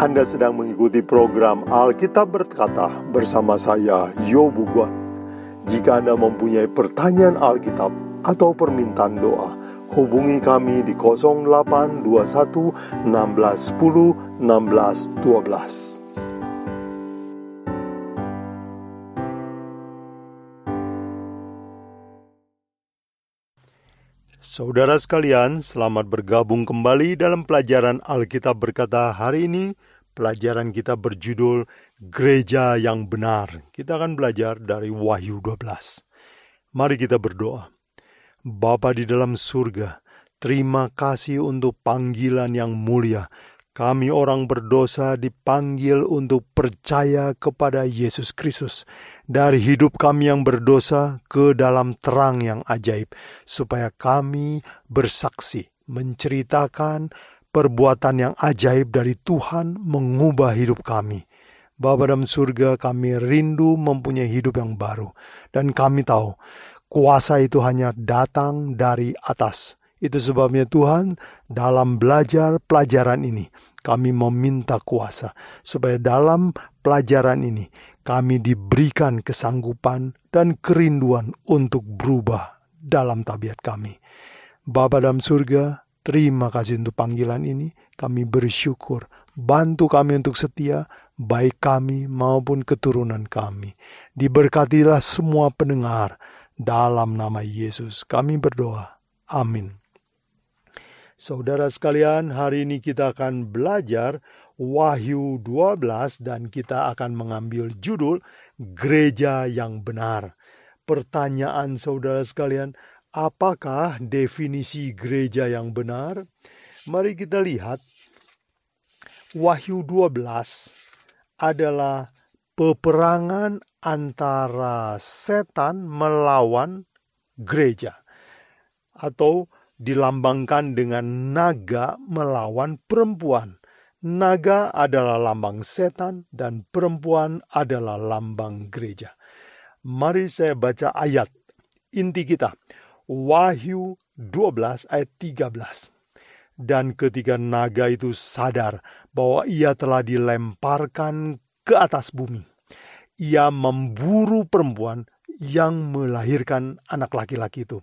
Anda sedang mengikuti program Alkitab Berkata bersama saya, Yobu Guan. Jika Anda mempunyai pertanyaan Alkitab atau permintaan doa, hubungi kami di 0821 1610 1612. Saudara sekalian, selamat bergabung kembali dalam pelajaran Alkitab berkata hari ini. Pelajaran kita berjudul Gereja yang Benar. Kita akan belajar dari Wahyu 12. Mari kita berdoa. Bapa di dalam surga, terima kasih untuk panggilan yang mulia kami orang berdosa dipanggil untuk percaya kepada Yesus Kristus. Dari hidup kami yang berdosa ke dalam terang yang ajaib. Supaya kami bersaksi, menceritakan perbuatan yang ajaib dari Tuhan mengubah hidup kami. Bapa dalam surga kami rindu mempunyai hidup yang baru. Dan kami tahu kuasa itu hanya datang dari atas itu sebabnya Tuhan dalam belajar pelajaran ini kami meminta kuasa supaya dalam pelajaran ini kami diberikan kesanggupan dan kerinduan untuk berubah dalam tabiat kami. Bapa dalam surga, terima kasih untuk panggilan ini. Kami bersyukur. Bantu kami untuk setia, baik kami maupun keturunan kami. Diberkatilah semua pendengar. Dalam nama Yesus kami berdoa. Amin. Saudara sekalian, hari ini kita akan belajar Wahyu 12 dan kita akan mengambil judul Gereja yang Benar. Pertanyaan saudara sekalian, apakah definisi gereja yang benar? Mari kita lihat. Wahyu 12 adalah peperangan antara setan melawan gereja atau dilambangkan dengan naga melawan perempuan. Naga adalah lambang setan dan perempuan adalah lambang gereja. Mari saya baca ayat inti kita. Wahyu 12 ayat 13. Dan ketika naga itu sadar bahwa ia telah dilemparkan ke atas bumi, ia memburu perempuan yang melahirkan anak laki-laki itu.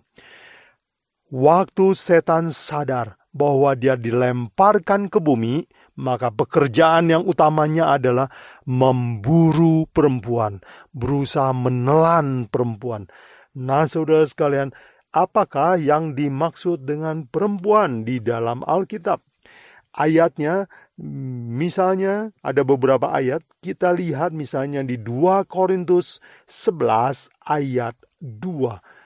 Waktu setan sadar bahwa dia dilemparkan ke bumi, maka pekerjaan yang utamanya adalah memburu perempuan, berusaha menelan perempuan. Nah, saudara sekalian, apakah yang dimaksud dengan perempuan di dalam Alkitab? Ayatnya, misalnya ada beberapa ayat, kita lihat misalnya di 2 Korintus 11 ayat 2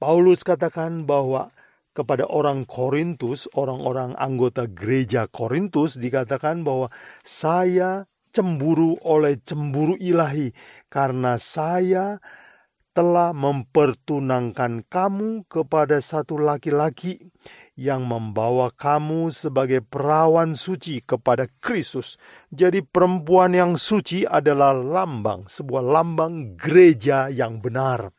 Paulus katakan bahwa kepada orang Korintus, orang-orang anggota gereja Korintus dikatakan bahwa saya cemburu oleh cemburu ilahi. Karena saya telah mempertunangkan kamu kepada satu laki-laki yang membawa kamu sebagai perawan suci kepada Kristus. Jadi perempuan yang suci adalah lambang, sebuah lambang gereja yang benar.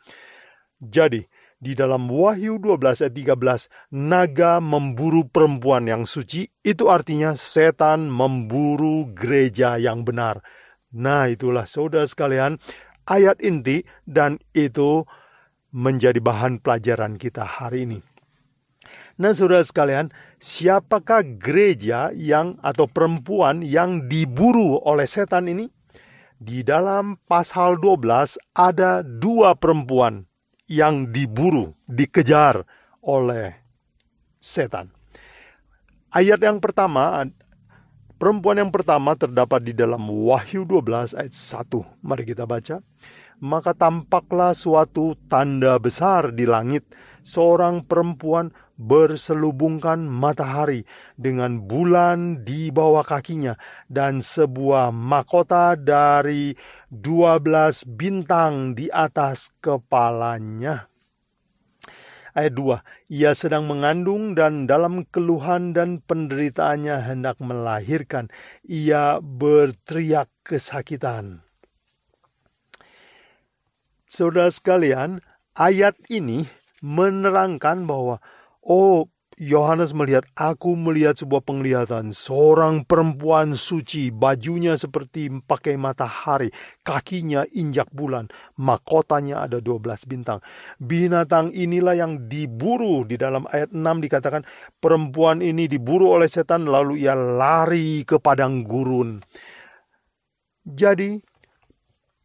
Jadi di dalam Wahyu 12 ayat 13, naga memburu perempuan yang suci, itu artinya setan memburu gereja yang benar. Nah itulah saudara sekalian, ayat inti dan itu menjadi bahan pelajaran kita hari ini. Nah saudara sekalian, siapakah gereja yang atau perempuan yang diburu oleh setan ini? Di dalam pasal 12 ada dua perempuan yang diburu, dikejar oleh setan. Ayat yang pertama, perempuan yang pertama terdapat di dalam Wahyu 12 ayat 1. Mari kita baca. Maka tampaklah suatu tanda besar di langit, seorang perempuan berselubungkan matahari dengan bulan di bawah kakinya dan sebuah mahkota dari dua belas bintang di atas kepalanya. Ayat 2, ia sedang mengandung dan dalam keluhan dan penderitaannya hendak melahirkan. Ia berteriak kesakitan. Saudara sekalian, ayat ini menerangkan bahwa Oh, Yohanes melihat, aku melihat sebuah penglihatan, seorang perempuan suci, bajunya seperti pakai matahari, kakinya injak bulan, mahkotanya ada 12 bintang. Binatang inilah yang diburu di dalam ayat 6 dikatakan, perempuan ini diburu oleh setan lalu ia lari ke padang gurun. Jadi,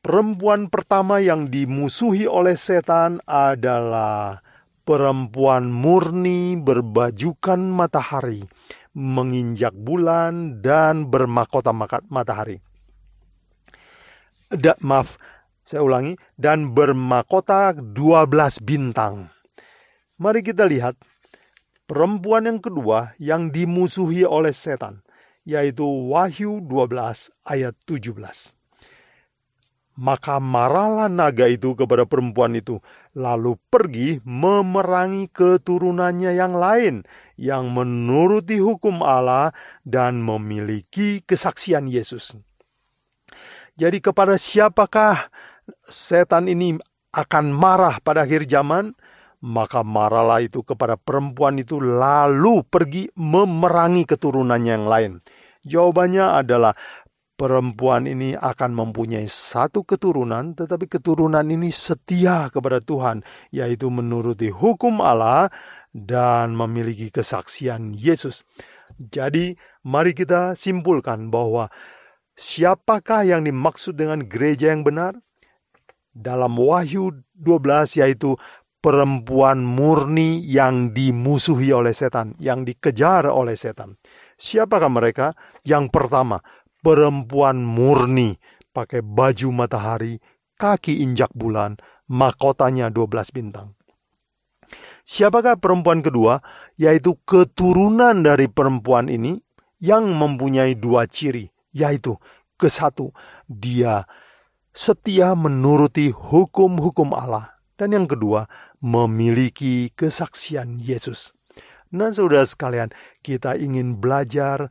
perempuan pertama yang dimusuhi oleh setan adalah perempuan murni berbajukan matahari, menginjak bulan dan bermahkota matahari. Da, maaf, saya ulangi, dan bermahkota 12 bintang. Mari kita lihat perempuan yang kedua yang dimusuhi oleh setan, yaitu Wahyu 12 ayat 17. Maka marahlah naga itu kepada perempuan itu, lalu pergi memerangi keturunannya yang lain, yang menuruti hukum Allah dan memiliki kesaksian Yesus. Jadi, kepada siapakah setan ini akan marah pada akhir zaman? Maka marahlah itu kepada perempuan itu, lalu pergi memerangi keturunannya yang lain. Jawabannya adalah perempuan ini akan mempunyai satu keturunan, tetapi keturunan ini setia kepada Tuhan, yaitu menuruti hukum Allah dan memiliki kesaksian Yesus. Jadi, mari kita simpulkan bahwa siapakah yang dimaksud dengan gereja yang benar? Dalam Wahyu 12 yaitu perempuan murni yang dimusuhi oleh setan, yang dikejar oleh setan. Siapakah mereka? Yang pertama, perempuan murni, pakai baju matahari, kaki injak bulan, mahkotanya 12 bintang. Siapakah perempuan kedua? Yaitu keturunan dari perempuan ini yang mempunyai dua ciri, yaitu ke satu, dia setia menuruti hukum-hukum Allah. Dan yang kedua, memiliki kesaksian Yesus. Nah, saudara sekalian, kita ingin belajar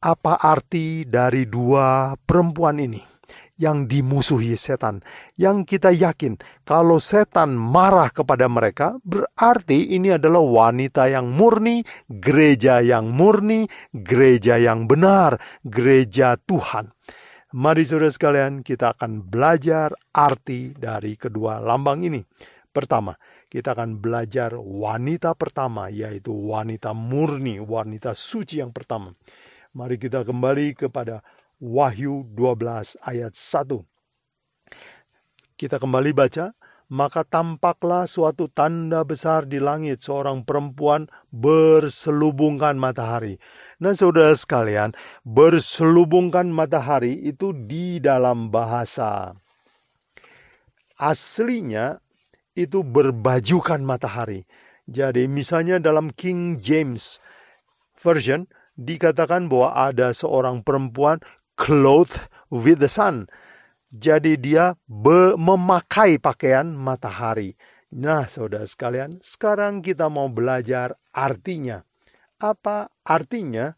apa arti dari dua perempuan ini yang dimusuhi setan. Yang kita yakin kalau setan marah kepada mereka, berarti ini adalah wanita yang murni, gereja yang murni, gereja yang benar, gereja Tuhan. Mari saudara sekalian, kita akan belajar arti dari kedua lambang ini. Pertama, kita akan belajar wanita pertama, yaitu wanita murni, wanita suci yang pertama. Mari kita kembali kepada Wahyu 12 ayat 1. Kita kembali baca, maka tampaklah suatu tanda besar di langit seorang perempuan berselubungkan matahari. Nah, saudara sekalian, berselubungkan matahari itu di dalam bahasa aslinya itu berbajukan matahari. Jadi, misalnya dalam King James Version, dikatakan bahwa ada seorang perempuan clothed with the sun. Jadi dia memakai pakaian matahari. Nah, saudara sekalian, sekarang kita mau belajar artinya. Apa artinya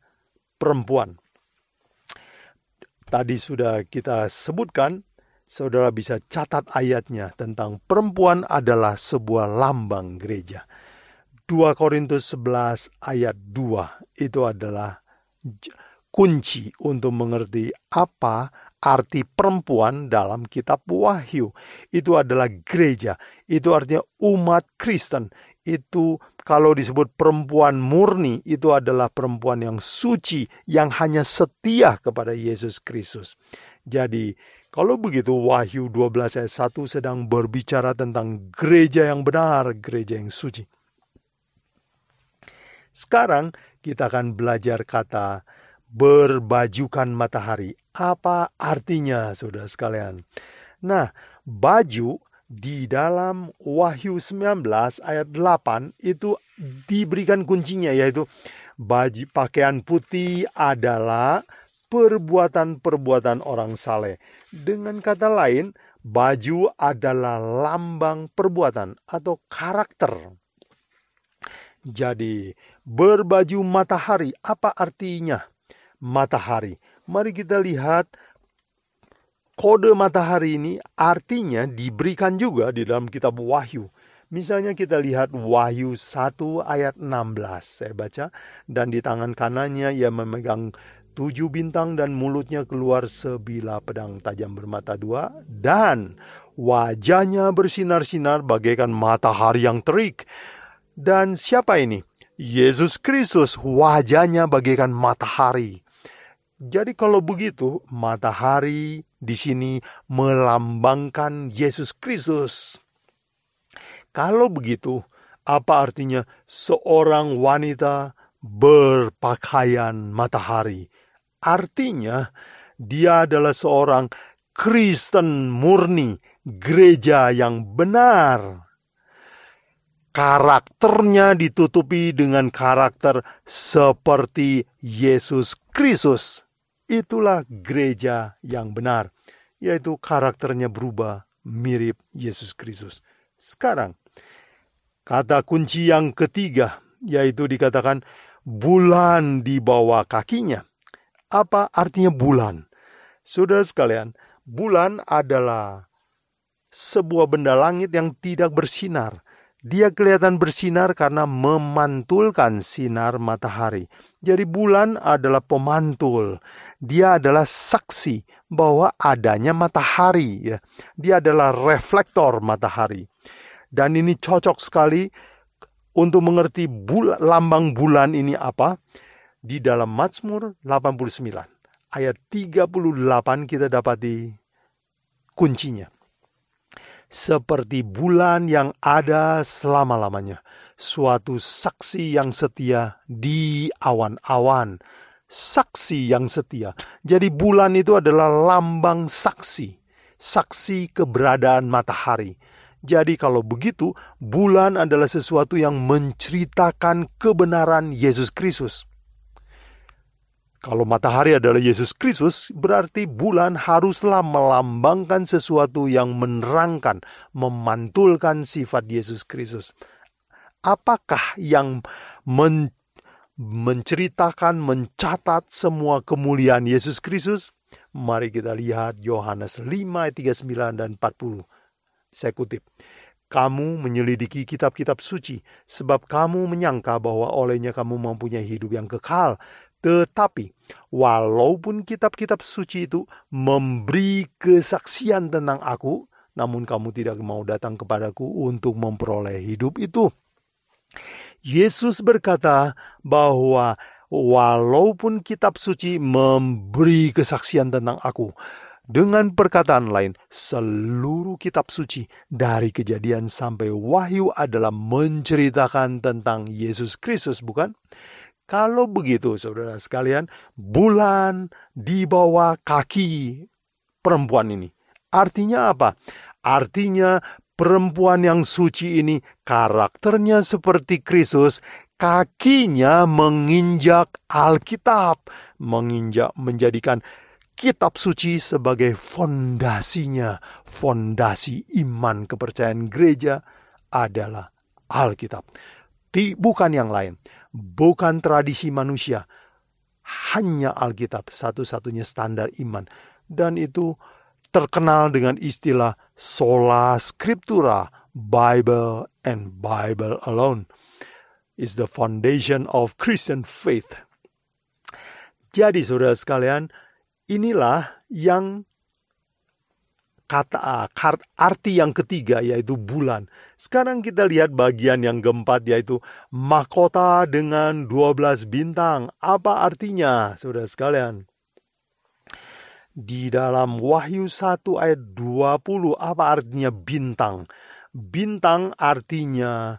perempuan? Tadi sudah kita sebutkan, saudara bisa catat ayatnya tentang perempuan adalah sebuah lambang gereja. 2 Korintus 11 ayat 2 itu adalah kunci untuk mengerti apa arti perempuan dalam kitab Wahyu. Itu adalah gereja, itu artinya umat Kristen. Itu kalau disebut perempuan murni, itu adalah perempuan yang suci, yang hanya setia kepada Yesus Kristus. Jadi, kalau begitu Wahyu 12 ayat 1 sedang berbicara tentang gereja yang benar, gereja yang suci. Sekarang kita akan belajar kata berbajukan matahari. Apa artinya, saudara sekalian? Nah, baju di dalam Wahyu 19 ayat 8 itu diberikan kuncinya yaitu baju pakaian putih adalah perbuatan-perbuatan orang saleh. Dengan kata lain, baju adalah lambang perbuatan atau karakter. Jadi, Berbaju matahari, apa artinya matahari? Mari kita lihat kode matahari ini artinya diberikan juga di dalam kitab Wahyu. Misalnya kita lihat Wahyu 1 ayat 16. Saya baca. Dan di tangan kanannya ia memegang tujuh bintang dan mulutnya keluar sebilah pedang tajam bermata dua. Dan wajahnya bersinar-sinar bagaikan matahari yang terik. Dan siapa ini? Yesus Kristus wajahnya bagaikan matahari. Jadi kalau begitu, matahari di sini melambangkan Yesus Kristus. Kalau begitu, apa artinya seorang wanita berpakaian matahari? Artinya, dia adalah seorang Kristen murni, gereja yang benar. Karakternya ditutupi dengan karakter seperti Yesus Kristus. Itulah gereja yang benar, yaitu karakternya berubah mirip Yesus Kristus. Sekarang, Kata kunci yang ketiga yaitu dikatakan bulan di bawah kakinya. Apa artinya bulan? Saudara sekalian, bulan adalah sebuah benda langit yang tidak bersinar. Dia kelihatan bersinar karena memantulkan sinar matahari. Jadi bulan adalah pemantul. Dia adalah saksi bahwa adanya matahari ya. Dia adalah reflektor matahari. Dan ini cocok sekali untuk mengerti bul lambang bulan ini apa. Di dalam Mazmur 89 ayat 38 kita dapati kuncinya. Seperti bulan yang ada selama-lamanya, suatu saksi yang setia di awan-awan, saksi yang setia. Jadi bulan itu adalah lambang saksi, saksi keberadaan matahari jadi kalau begitu, bulan adalah sesuatu yang menceritakan kebenaran Yesus Kristus. Kalau matahari adalah Yesus Kristus, berarti bulan haruslah melambangkan sesuatu yang menerangkan, memantulkan sifat Yesus Kristus. Apakah yang men menceritakan, mencatat semua kemuliaan Yesus Kristus? Mari kita lihat Yohanes 5 ayat 39 dan 40. Saya kutip, kamu menyelidiki kitab-kitab suci, sebab kamu menyangka bahwa olehnya kamu mempunyai hidup yang kekal. Tetapi, walaupun kitab-kitab suci itu memberi kesaksian tentang aku, namun kamu tidak mau datang kepadaku untuk memperoleh hidup itu. Yesus berkata bahwa walaupun kitab suci memberi kesaksian tentang aku, dengan perkataan lain, seluruh kitab suci dari kejadian sampai wahyu adalah menceritakan tentang Yesus Kristus, bukan? Kalau begitu, saudara sekalian, bulan di bawah kaki perempuan ini. Artinya apa? Artinya perempuan yang suci ini karakternya seperti Kristus, kakinya menginjak Alkitab, menginjak menjadikan kitab suci sebagai fondasinya, fondasi iman kepercayaan gereja adalah Alkitab. Bukan yang lain, bukan tradisi manusia, hanya Alkitab satu-satunya standar iman. Dan itu terkenal dengan istilah sola scriptura, Bible and Bible alone is the foundation of Christian faith. Jadi saudara sekalian, Inilah yang kata arti yang ketiga yaitu bulan. Sekarang kita lihat bagian yang keempat yaitu mahkota dengan 12 bintang. Apa artinya Saudara sekalian? Di dalam Wahyu 1 ayat 20 apa artinya bintang? Bintang artinya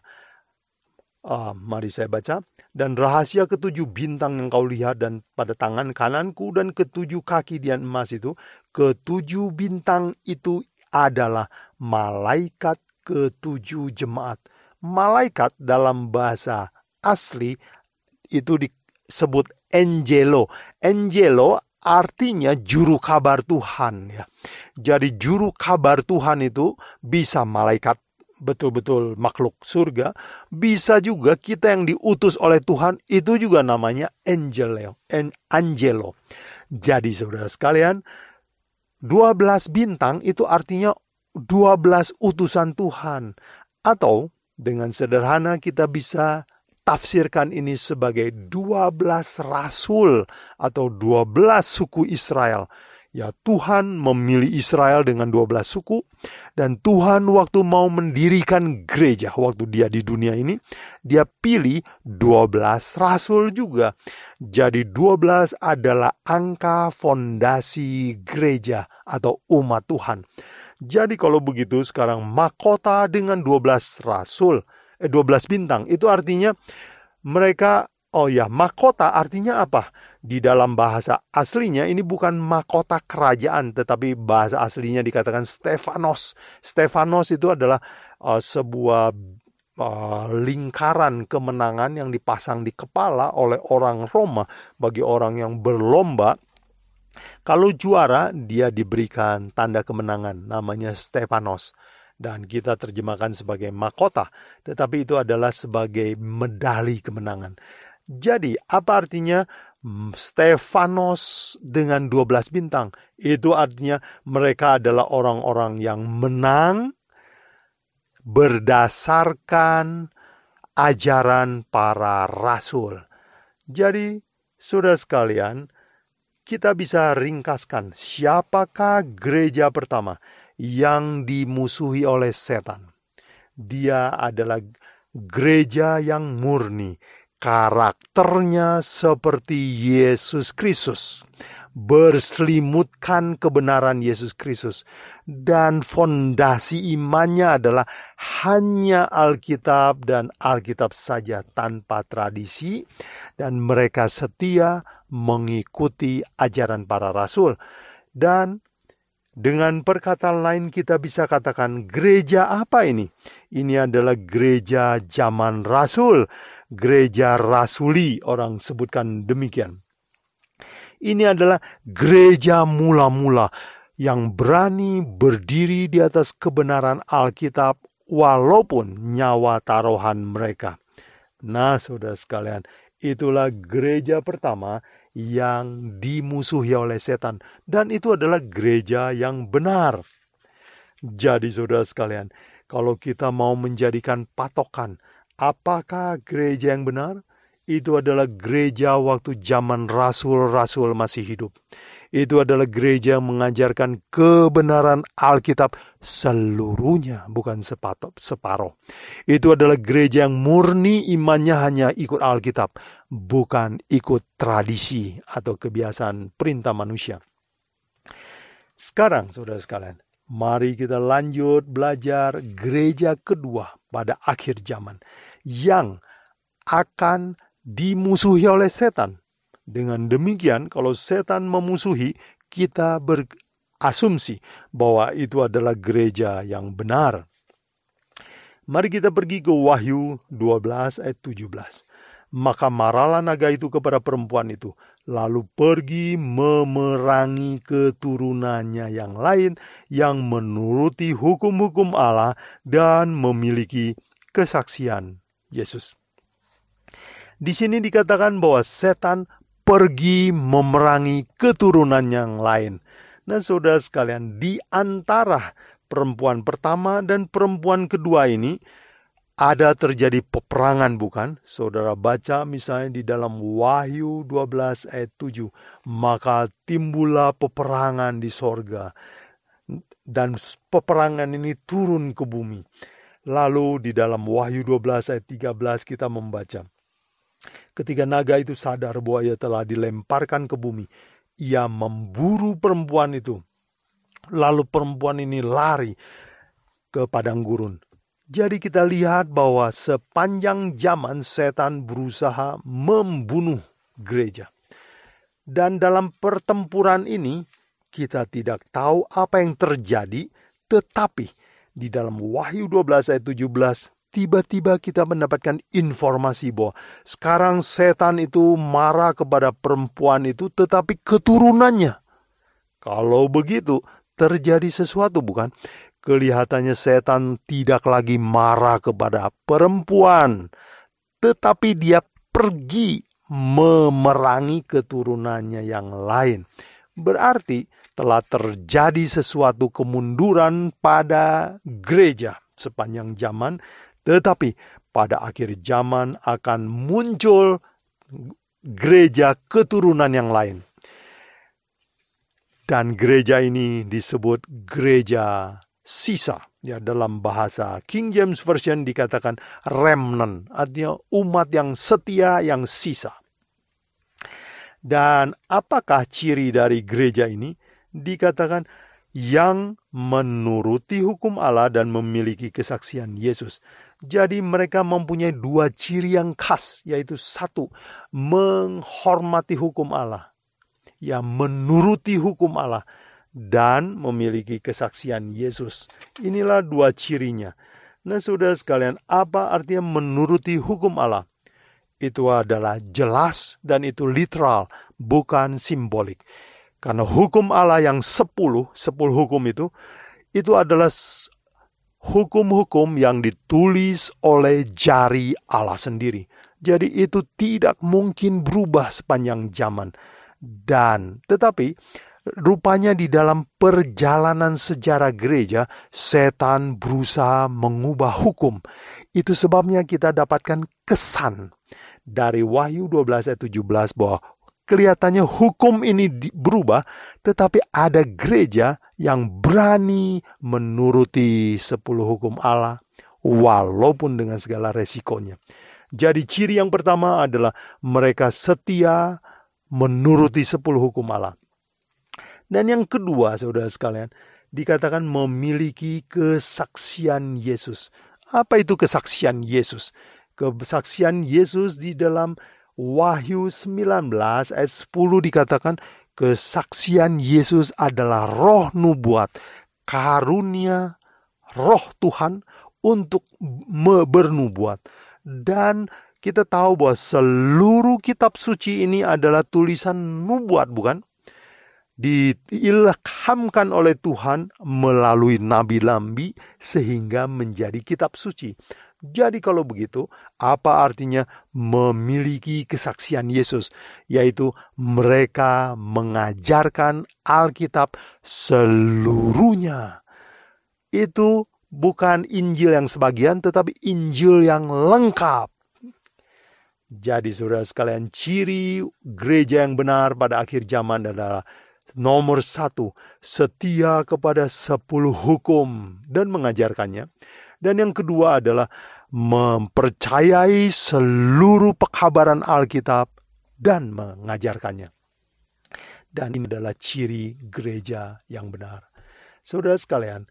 uh, mari saya baca dan rahasia ketujuh bintang yang kau lihat dan pada tangan kananku dan ketujuh kaki dian emas itu, ketujuh bintang itu adalah malaikat ketujuh jemaat. Malaikat dalam bahasa asli itu disebut angelo. Angelo artinya juru kabar Tuhan ya. Jadi juru kabar Tuhan itu bisa malaikat betul-betul makhluk surga, bisa juga kita yang diutus oleh Tuhan itu juga namanya angelo, angelo. Jadi saudara sekalian, 12 bintang itu artinya 12 utusan Tuhan. Atau Dengan sederhana kita bisa tafsirkan ini sebagai 12 rasul atau 12 suku Israel Ya Tuhan memilih Israel dengan 12 suku dan Tuhan waktu mau mendirikan gereja waktu dia di dunia ini dia pilih 12 rasul juga. Jadi 12 adalah angka fondasi gereja atau umat Tuhan. Jadi kalau begitu sekarang mahkota dengan 12 rasul, eh 12 bintang itu artinya mereka Oh ya, mahkota artinya apa? Di dalam bahasa aslinya ini bukan mahkota kerajaan, tetapi bahasa aslinya dikatakan Stefanos. Stefanos itu adalah uh, sebuah uh, lingkaran kemenangan yang dipasang di kepala oleh orang Roma bagi orang yang berlomba. Kalau juara, dia diberikan tanda kemenangan, namanya Stefanos dan kita terjemahkan sebagai mahkota, tetapi itu adalah sebagai medali kemenangan. Jadi, apa artinya Stefanos dengan 12 bintang? Itu artinya mereka adalah orang-orang yang menang berdasarkan ajaran para rasul. Jadi, saudara sekalian, kita bisa ringkaskan siapakah gereja pertama yang dimusuhi oleh setan. Dia adalah gereja yang murni, karakternya seperti Yesus Kristus, berselimutkan kebenaran Yesus Kristus, dan fondasi imannya adalah hanya Alkitab dan Alkitab saja tanpa tradisi, dan mereka setia mengikuti ajaran para rasul. Dan dengan perkataan lain kita bisa katakan gereja apa ini? Ini adalah gereja zaman rasul gereja rasuli, orang sebutkan demikian. Ini adalah gereja mula-mula yang berani berdiri di atas kebenaran Alkitab walaupun nyawa taruhan mereka. Nah, saudara sekalian, itulah gereja pertama yang dimusuhi oleh setan, dan itu adalah gereja yang benar. Jadi, saudara sekalian, kalau kita mau menjadikan patokan Apakah gereja yang benar? Itu adalah gereja waktu zaman rasul-rasul masih hidup. Itu adalah gereja yang mengajarkan kebenaran Alkitab seluruhnya, bukan sepatok, separuh. Itu adalah gereja yang murni imannya hanya ikut Alkitab, bukan ikut tradisi atau kebiasaan perintah manusia. Sekarang, saudara sekalian, Mari kita lanjut belajar gereja kedua pada akhir zaman yang akan dimusuhi oleh setan. Dengan demikian, kalau setan memusuhi, kita berasumsi bahwa itu adalah gereja yang benar. Mari kita pergi ke Wahyu 12 ayat 17. Maka marahlah naga itu kepada perempuan itu, lalu pergi memerangi keturunannya yang lain yang menuruti hukum-hukum Allah dan memiliki kesaksian Yesus. Di sini dikatakan bahwa setan pergi memerangi keturunan yang lain. Nah, saudara sekalian, di antara perempuan pertama dan perempuan kedua ini, ada terjadi peperangan bukan? Saudara baca misalnya di dalam Wahyu 12 ayat 7. Maka timbullah peperangan di sorga. Dan peperangan ini turun ke bumi. Lalu di dalam Wahyu 12 ayat 13 kita membaca. Ketika naga itu sadar bahwa ia telah dilemparkan ke bumi. Ia memburu perempuan itu. Lalu perempuan ini lari ke padang gurun jadi kita lihat bahwa sepanjang zaman setan berusaha membunuh gereja. Dan dalam pertempuran ini kita tidak tahu apa yang terjadi, tetapi di dalam Wahyu 12 ayat 17 tiba-tiba kita mendapatkan informasi bahwa sekarang setan itu marah kepada perempuan itu tetapi keturunannya. Kalau begitu terjadi sesuatu bukan? Kelihatannya setan tidak lagi marah kepada perempuan, tetapi dia pergi memerangi keturunannya yang lain. Berarti telah terjadi sesuatu kemunduran pada gereja sepanjang zaman Tetapi pada akhir zaman akan muncul gereja keturunan yang lain. Dan gereja ini disebut gereja sisa. Ya, dalam bahasa King James Version dikatakan remnant, artinya umat yang setia yang sisa. Dan apakah ciri dari gereja ini? Dikatakan yang menuruti hukum Allah dan memiliki kesaksian Yesus. Jadi mereka mempunyai dua ciri yang khas, yaitu satu, menghormati hukum Allah. Ya, menuruti hukum Allah dan memiliki kesaksian Yesus. Inilah dua cirinya. Nah, saudara sekalian, apa artinya menuruti hukum Allah? Itu adalah jelas dan itu literal, bukan simbolik. Karena hukum Allah yang sepuluh, sepuluh hukum itu, itu adalah hukum-hukum yang ditulis oleh jari Allah sendiri. Jadi itu tidak mungkin berubah sepanjang zaman. Dan tetapi Rupanya di dalam perjalanan sejarah gereja, setan berusaha mengubah hukum. Itu sebabnya kita dapatkan kesan dari Wahyu 12 ayat 17 bahwa kelihatannya hukum ini berubah, tetapi ada gereja yang berani menuruti sepuluh hukum Allah, walaupun dengan segala resikonya. Jadi ciri yang pertama adalah mereka setia menuruti sepuluh hukum Allah. Dan yang kedua, saudara sekalian, dikatakan memiliki kesaksian Yesus. Apa itu kesaksian Yesus? Kesaksian Yesus di dalam Wahyu 19 ayat 10 dikatakan kesaksian Yesus adalah roh nubuat, karunia roh Tuhan untuk bernubuat. Dan kita tahu bahwa seluruh kitab suci ini adalah tulisan nubuat, bukan? Diilhamkan oleh Tuhan melalui nabi-nabi sehingga menjadi kitab suci. Jadi kalau begitu, apa artinya memiliki kesaksian Yesus? Yaitu mereka mengajarkan Alkitab seluruhnya. Itu bukan Injil yang sebagian, tetapi Injil yang lengkap. Jadi saudara sekalian, ciri gereja yang benar pada akhir zaman adalah Nomor satu, setia kepada sepuluh hukum dan mengajarkannya. Dan yang kedua adalah mempercayai seluruh pekabaran Alkitab dan mengajarkannya. Dan ini adalah ciri gereja yang benar. Saudara sekalian,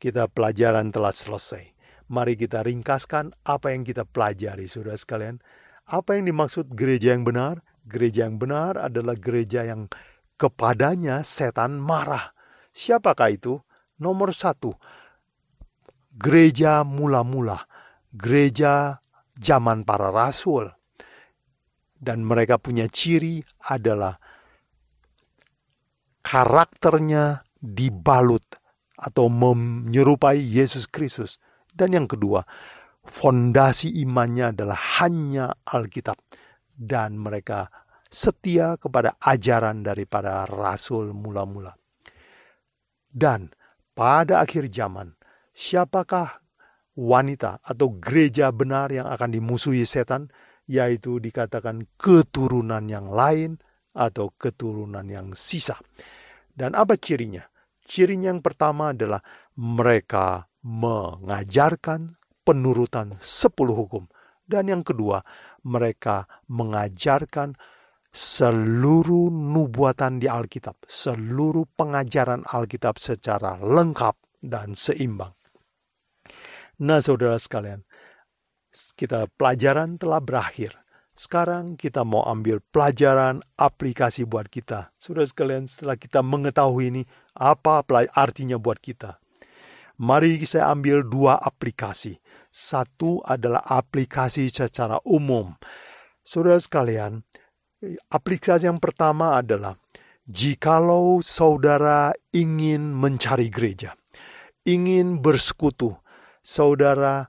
kita pelajaran telah selesai. Mari kita ringkaskan apa yang kita pelajari, saudara sekalian. Apa yang dimaksud gereja yang benar? Gereja yang benar adalah gereja yang kepadanya setan marah. Siapakah itu? Nomor satu, gereja mula-mula, gereja zaman para rasul. Dan mereka punya ciri adalah karakternya dibalut atau menyerupai Yesus Kristus. Dan yang kedua, fondasi imannya adalah hanya Alkitab. Dan mereka setia kepada ajaran daripada rasul mula-mula. Dan pada akhir zaman, siapakah wanita atau gereja benar yang akan dimusuhi setan, yaitu dikatakan keturunan yang lain atau keturunan yang sisa. Dan apa cirinya? Cirinya yang pertama adalah mereka mengajarkan penurutan sepuluh hukum. Dan yang kedua, mereka mengajarkan seluruh nubuatan di Alkitab, seluruh pengajaran Alkitab secara lengkap dan seimbang. Nah, saudara sekalian, kita pelajaran telah berakhir. Sekarang kita mau ambil pelajaran aplikasi buat kita. Saudara sekalian, setelah kita mengetahui ini, apa artinya buat kita? Mari saya ambil dua aplikasi. Satu adalah aplikasi secara umum. Saudara sekalian, Aplikasi yang pertama adalah jikalau saudara ingin mencari gereja, ingin bersekutu, saudara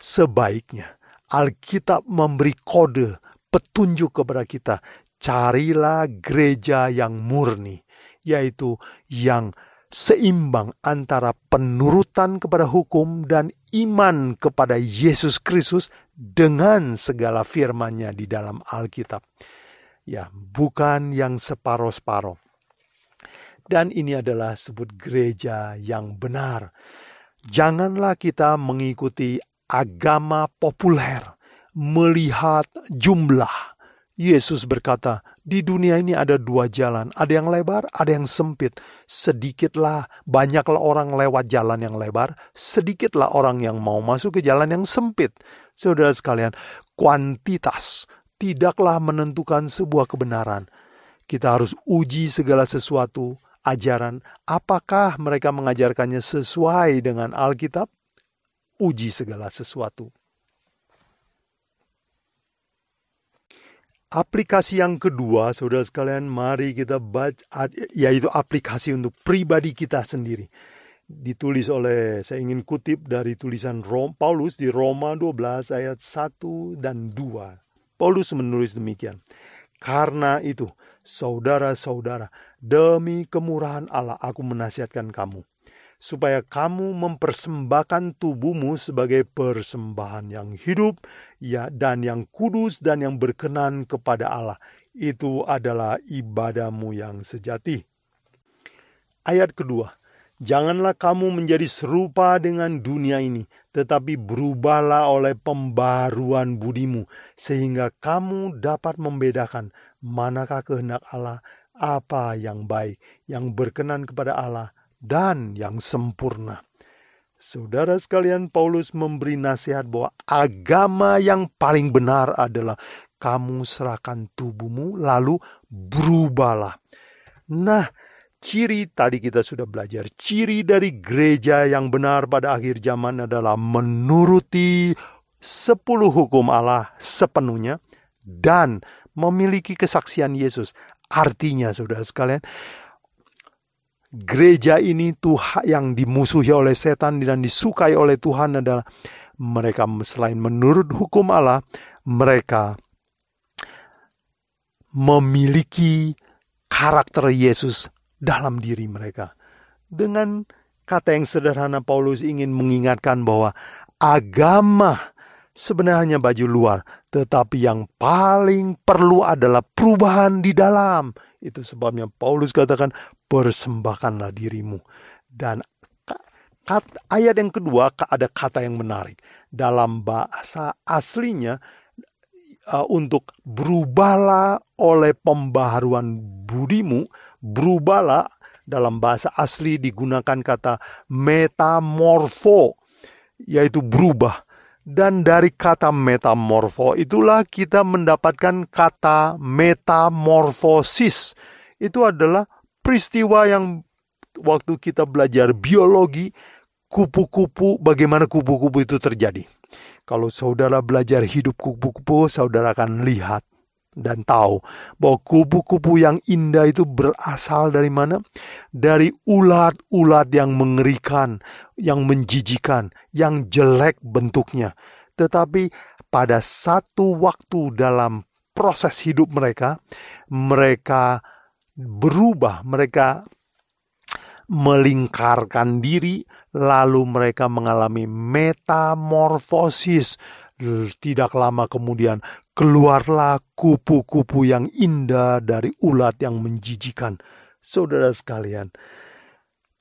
sebaiknya Alkitab memberi kode petunjuk kepada kita. Carilah gereja yang murni, yaitu yang seimbang antara penurutan kepada hukum dan iman kepada Yesus Kristus dengan segala firman-Nya di dalam Alkitab. Ya, bukan yang separoh-separoh. Dan ini adalah sebut gereja yang benar. Janganlah kita mengikuti agama populer, melihat jumlah. Yesus berkata, di dunia ini ada dua jalan, ada yang lebar, ada yang sempit. Sedikitlah, banyaklah orang lewat jalan yang lebar, sedikitlah orang yang mau masuk ke jalan yang sempit. Saudara sekalian, kuantitas tidaklah menentukan sebuah kebenaran. Kita harus uji segala sesuatu ajaran, apakah mereka mengajarkannya sesuai dengan Alkitab? Uji segala sesuatu. Aplikasi yang kedua, saudara sekalian, mari kita baca, yaitu aplikasi untuk pribadi kita sendiri. Ditulis oleh, saya ingin kutip dari tulisan Paulus di Roma 12 ayat 1 dan 2. Paulus menulis demikian. Karena itu, saudara-saudara, demi kemurahan Allah aku menasihatkan kamu supaya kamu mempersembahkan tubuhmu sebagai persembahan yang hidup ya dan yang kudus dan yang berkenan kepada Allah. Itu adalah ibadahmu yang sejati. Ayat kedua, Janganlah kamu menjadi serupa dengan dunia ini, tetapi berubahlah oleh pembaruan budimu, sehingga kamu dapat membedakan manakah kehendak Allah, apa yang baik, yang berkenan kepada Allah, dan yang sempurna. Saudara sekalian, Paulus memberi nasihat bahwa agama yang paling benar adalah kamu serahkan tubuhmu, lalu berubahlah. Nah, Ciri tadi kita sudah belajar, ciri dari gereja yang benar pada akhir zaman adalah menuruti sepuluh hukum Allah sepenuhnya dan memiliki kesaksian Yesus. Artinya saudara sekalian, gereja ini Tuhan yang dimusuhi oleh setan dan disukai oleh Tuhan adalah mereka selain menurut hukum Allah, mereka memiliki karakter Yesus dalam diri mereka. Dengan kata yang sederhana Paulus ingin mengingatkan bahwa agama sebenarnya baju luar, tetapi yang paling perlu adalah perubahan di dalam. Itu sebabnya Paulus katakan, persembahkanlah dirimu. Dan ayat yang kedua ada kata yang menarik. Dalam bahasa aslinya, uh, untuk berubahlah oleh pembaharuan budimu, berubahlah dalam bahasa asli digunakan kata metamorfo yaitu berubah. Dan dari kata metamorfo itulah kita mendapatkan kata metamorfosis. Itu adalah peristiwa yang waktu kita belajar biologi kupu-kupu bagaimana kupu-kupu itu terjadi. Kalau saudara belajar hidup kupu-kupu saudara akan lihat dan tahu bahwa kupu-kupu yang indah itu berasal dari mana? Dari ulat-ulat yang mengerikan, yang menjijikan, yang jelek bentuknya. Tetapi pada satu waktu dalam proses hidup mereka, mereka berubah, mereka melingkarkan diri, lalu mereka mengalami metamorfosis. Tidak lama kemudian keluarlah kupu-kupu yang indah dari ulat yang menjijikan. Saudara sekalian,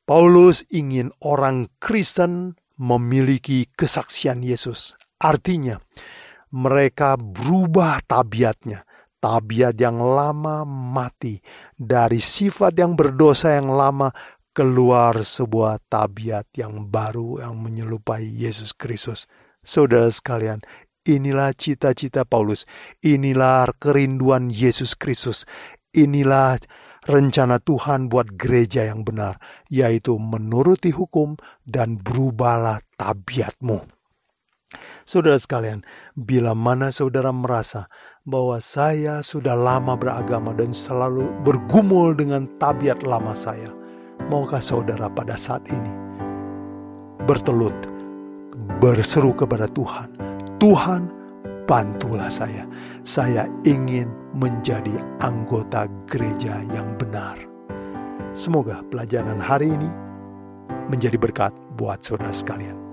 Paulus ingin orang Kristen memiliki kesaksian Yesus. Artinya, mereka berubah tabiatnya. Tabiat yang lama mati. Dari sifat yang berdosa yang lama keluar sebuah tabiat yang baru yang menyerupai Yesus Kristus. Saudara sekalian, Inilah cita-cita Paulus. Inilah kerinduan Yesus Kristus. Inilah rencana Tuhan buat gereja yang benar, yaitu menuruti hukum dan berubahlah tabiatmu. Saudara sekalian, bila mana saudara merasa bahwa saya sudah lama beragama dan selalu bergumul dengan tabiat lama saya, maukah saudara pada saat ini bertelut, berseru kepada Tuhan, Tuhan, bantulah saya. Saya ingin menjadi anggota gereja yang benar. Semoga pelajaran hari ini menjadi berkat buat saudara sekalian.